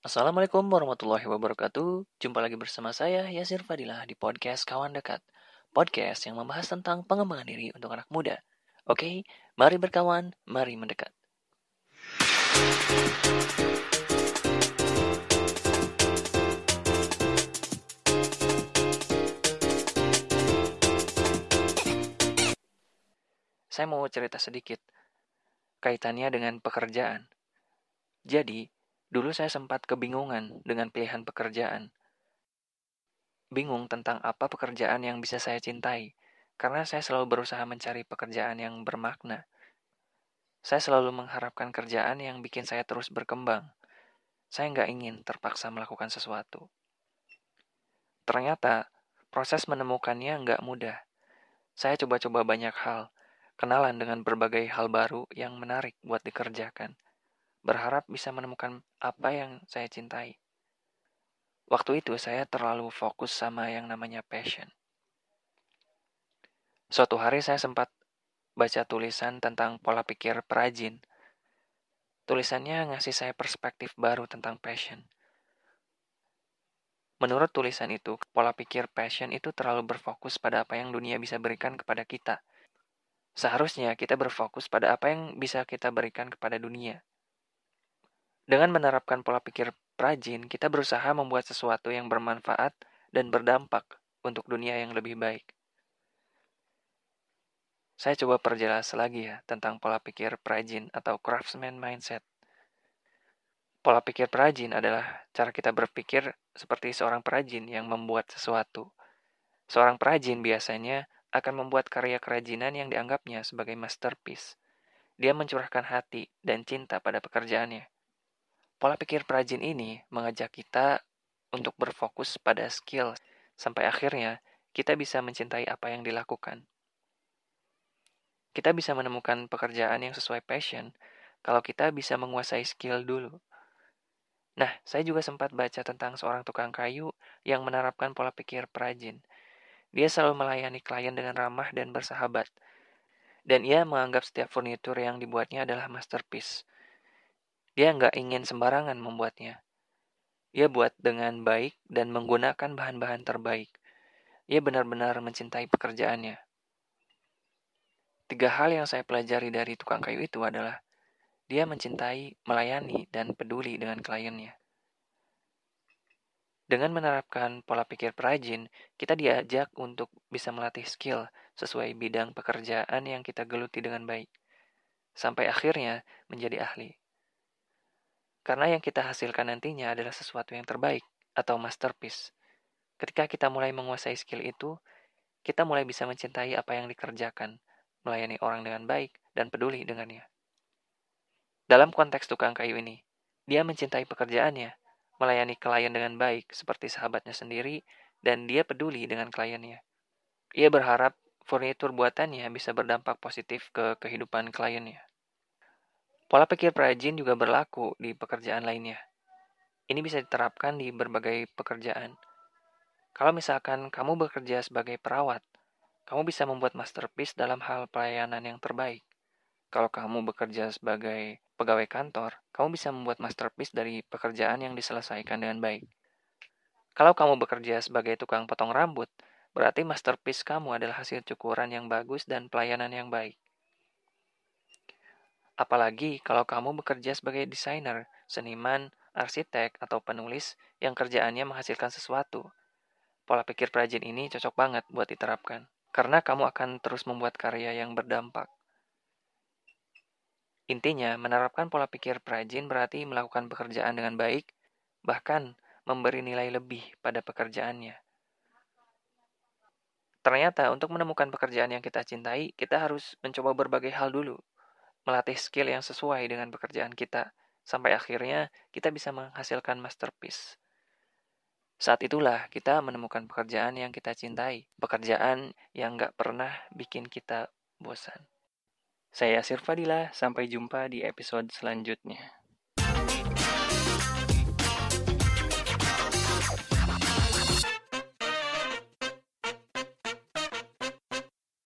Assalamualaikum warahmatullahi wabarakatuh. Jumpa lagi bersama saya Yasir Fadilah di podcast Kawan Dekat. Podcast yang membahas tentang pengembangan diri untuk anak muda. Oke, mari berkawan, mari mendekat. Saya mau cerita sedikit kaitannya dengan pekerjaan. Jadi, dulu saya sempat kebingungan dengan pilihan pekerjaan. Bingung tentang apa pekerjaan yang bisa saya cintai, karena saya selalu berusaha mencari pekerjaan yang bermakna. Saya selalu mengharapkan kerjaan yang bikin saya terus berkembang. Saya nggak ingin terpaksa melakukan sesuatu. Ternyata, proses menemukannya nggak mudah. Saya coba-coba banyak hal, kenalan dengan berbagai hal baru yang menarik buat dikerjakan. Berharap bisa menemukan apa yang saya cintai. Waktu itu saya terlalu fokus sama yang namanya passion. Suatu hari saya sempat baca tulisan tentang pola pikir perajin. Tulisannya ngasih saya perspektif baru tentang passion. Menurut tulisan itu, pola pikir passion itu terlalu berfokus pada apa yang dunia bisa berikan kepada kita. Seharusnya kita berfokus pada apa yang bisa kita berikan kepada dunia. Dengan menerapkan pola pikir perajin, kita berusaha membuat sesuatu yang bermanfaat dan berdampak untuk dunia yang lebih baik. Saya coba perjelas lagi ya tentang pola pikir perajin atau craftsman mindset. Pola pikir perajin adalah cara kita berpikir seperti seorang perajin yang membuat sesuatu. Seorang perajin biasanya akan membuat karya kerajinan yang dianggapnya sebagai masterpiece. Dia mencurahkan hati dan cinta pada pekerjaannya. Pola pikir perajin ini mengajak kita untuk berfokus pada skill sampai akhirnya kita bisa mencintai apa yang dilakukan. Kita bisa menemukan pekerjaan yang sesuai passion kalau kita bisa menguasai skill dulu. Nah, saya juga sempat baca tentang seorang tukang kayu yang menerapkan pola pikir perajin. Dia selalu melayani klien dengan ramah dan bersahabat. Dan ia menganggap setiap furnitur yang dibuatnya adalah masterpiece. Dia nggak ingin sembarangan membuatnya. Ia buat dengan baik dan menggunakan bahan-bahan terbaik. Ia benar-benar mencintai pekerjaannya. Tiga hal yang saya pelajari dari tukang kayu itu adalah dia mencintai, melayani, dan peduli dengan kliennya. Dengan menerapkan pola pikir perajin, kita diajak untuk bisa melatih skill sesuai bidang pekerjaan yang kita geluti dengan baik, sampai akhirnya menjadi ahli. Karena yang kita hasilkan nantinya adalah sesuatu yang terbaik atau masterpiece. Ketika kita mulai menguasai skill itu, kita mulai bisa mencintai apa yang dikerjakan, melayani orang dengan baik, dan peduli dengannya. Dalam konteks tukang kayu ini, dia mencintai pekerjaannya, melayani klien dengan baik seperti sahabatnya sendiri, dan dia peduli dengan kliennya. Ia berharap furnitur buatannya bisa berdampak positif ke kehidupan kliennya. Pola pikir perajin juga berlaku di pekerjaan lainnya. Ini bisa diterapkan di berbagai pekerjaan. Kalau misalkan kamu bekerja sebagai perawat, kamu bisa membuat masterpiece dalam hal pelayanan yang terbaik. Kalau kamu bekerja sebagai pegawai kantor, kamu bisa membuat masterpiece dari pekerjaan yang diselesaikan dengan baik. Kalau kamu bekerja sebagai tukang potong rambut, berarti masterpiece kamu adalah hasil cukuran yang bagus dan pelayanan yang baik. Apalagi kalau kamu bekerja sebagai desainer, seniman, arsitek, atau penulis yang kerjaannya menghasilkan sesuatu. Pola pikir perajin ini cocok banget buat diterapkan, karena kamu akan terus membuat karya yang berdampak. Intinya, menerapkan pola pikir perajin berarti melakukan pekerjaan dengan baik, bahkan memberi nilai lebih pada pekerjaannya. Ternyata, untuk menemukan pekerjaan yang kita cintai, kita harus mencoba berbagai hal dulu, melatih skill yang sesuai dengan pekerjaan kita, sampai akhirnya kita bisa menghasilkan masterpiece. Saat itulah kita menemukan pekerjaan yang kita cintai, pekerjaan yang gak pernah bikin kita bosan. Saya Sirfadila, sampai jumpa di episode selanjutnya.